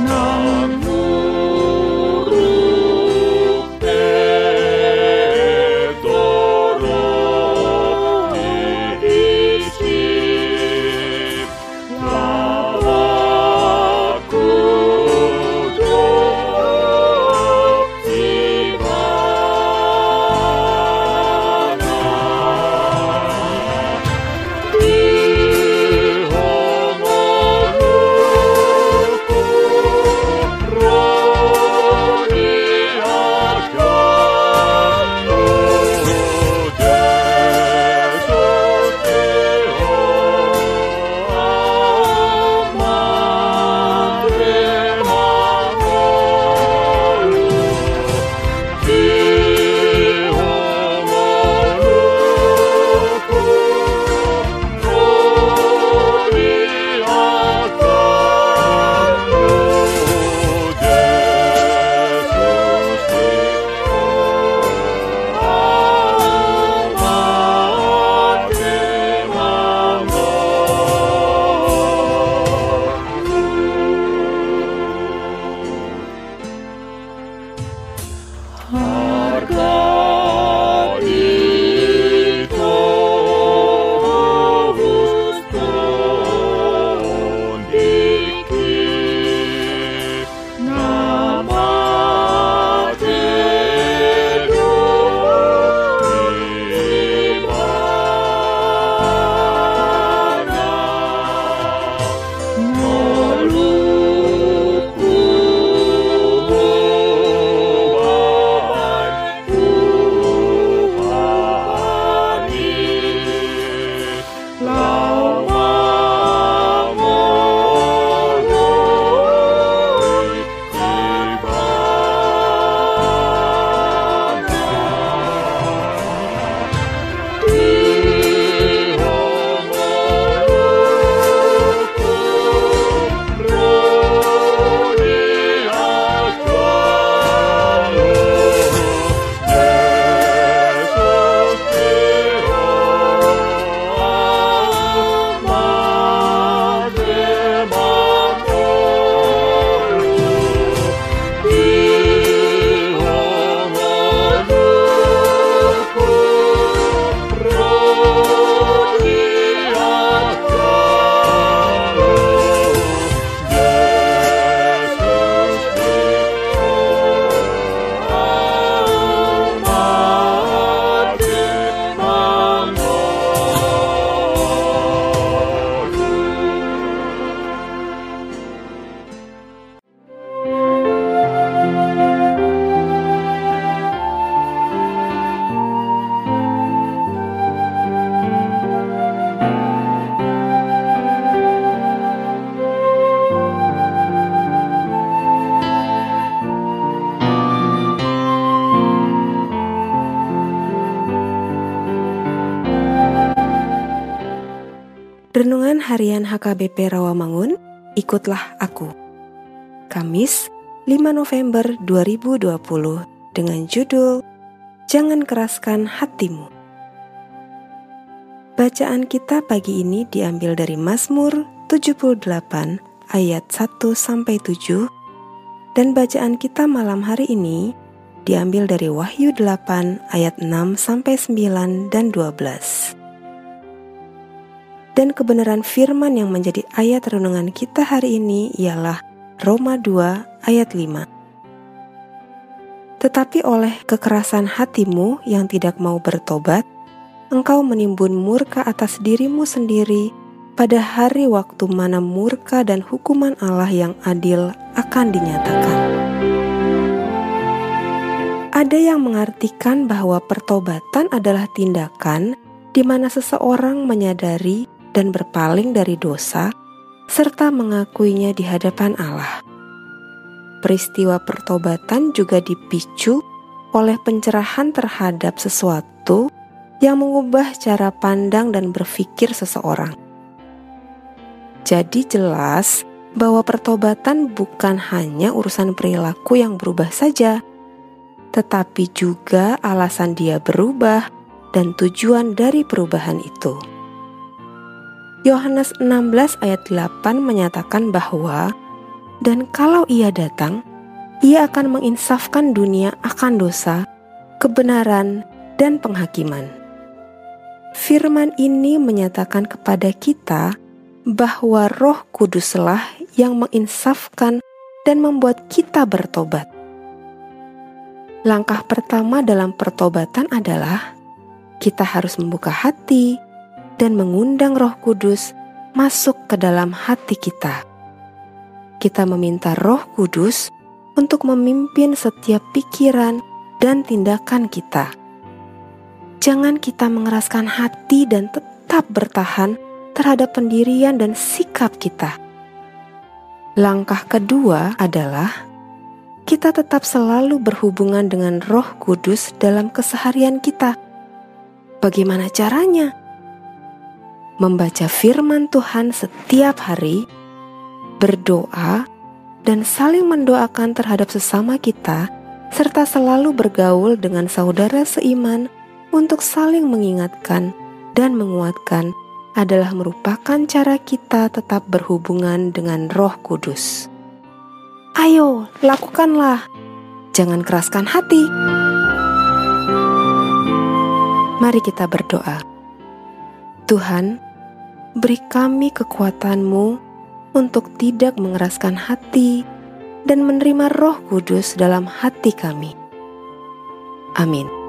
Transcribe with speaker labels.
Speaker 1: No. Renungan Harian HKBP Rawamangun, ikutlah aku. Kamis, 5 November 2020 dengan judul Jangan keraskan hatimu. Bacaan kita pagi ini diambil dari Mazmur 78 ayat 1 sampai 7 dan bacaan kita malam hari ini diambil dari Wahyu 8 ayat 6 sampai 9 dan 12 dan kebenaran firman yang menjadi ayat renungan kita hari ini ialah Roma 2 ayat 5. Tetapi oleh kekerasan hatimu yang tidak mau bertobat, engkau menimbun murka atas dirimu sendiri pada hari waktu mana murka dan hukuman Allah yang adil akan dinyatakan. Ada yang mengartikan bahwa pertobatan adalah tindakan di mana seseorang menyadari dan berpaling dari dosa, serta mengakuinya di hadapan Allah. Peristiwa pertobatan juga dipicu oleh pencerahan terhadap sesuatu yang mengubah cara pandang dan berpikir seseorang. Jadi, jelas bahwa pertobatan bukan hanya urusan perilaku yang berubah saja, tetapi juga alasan dia berubah dan tujuan dari perubahan itu. Yohanes 16 ayat 8 menyatakan bahwa dan kalau ia datang, ia akan menginsafkan dunia akan dosa, kebenaran, dan penghakiman. Firman ini menyatakan kepada kita bahwa Roh Kuduslah yang menginsafkan dan membuat kita bertobat. Langkah pertama dalam pertobatan adalah kita harus membuka hati, dan mengundang Roh Kudus masuk ke dalam hati kita. Kita meminta Roh Kudus untuk memimpin setiap pikiran dan tindakan kita. Jangan kita mengeraskan hati dan tetap bertahan terhadap pendirian dan sikap kita. Langkah kedua adalah kita tetap selalu berhubungan dengan Roh Kudus dalam keseharian kita. Bagaimana caranya? Membaca firman Tuhan setiap hari, berdoa, dan saling mendoakan terhadap sesama kita, serta selalu bergaul dengan saudara seiman untuk saling mengingatkan dan menguatkan adalah merupakan cara kita tetap berhubungan dengan Roh Kudus. Ayo, lakukanlah. Jangan keraskan hati. Mari kita berdoa. Tuhan, beri kami kekuatanmu untuk tidak mengeraskan hati dan menerima roh kudus dalam hati kami. Amin.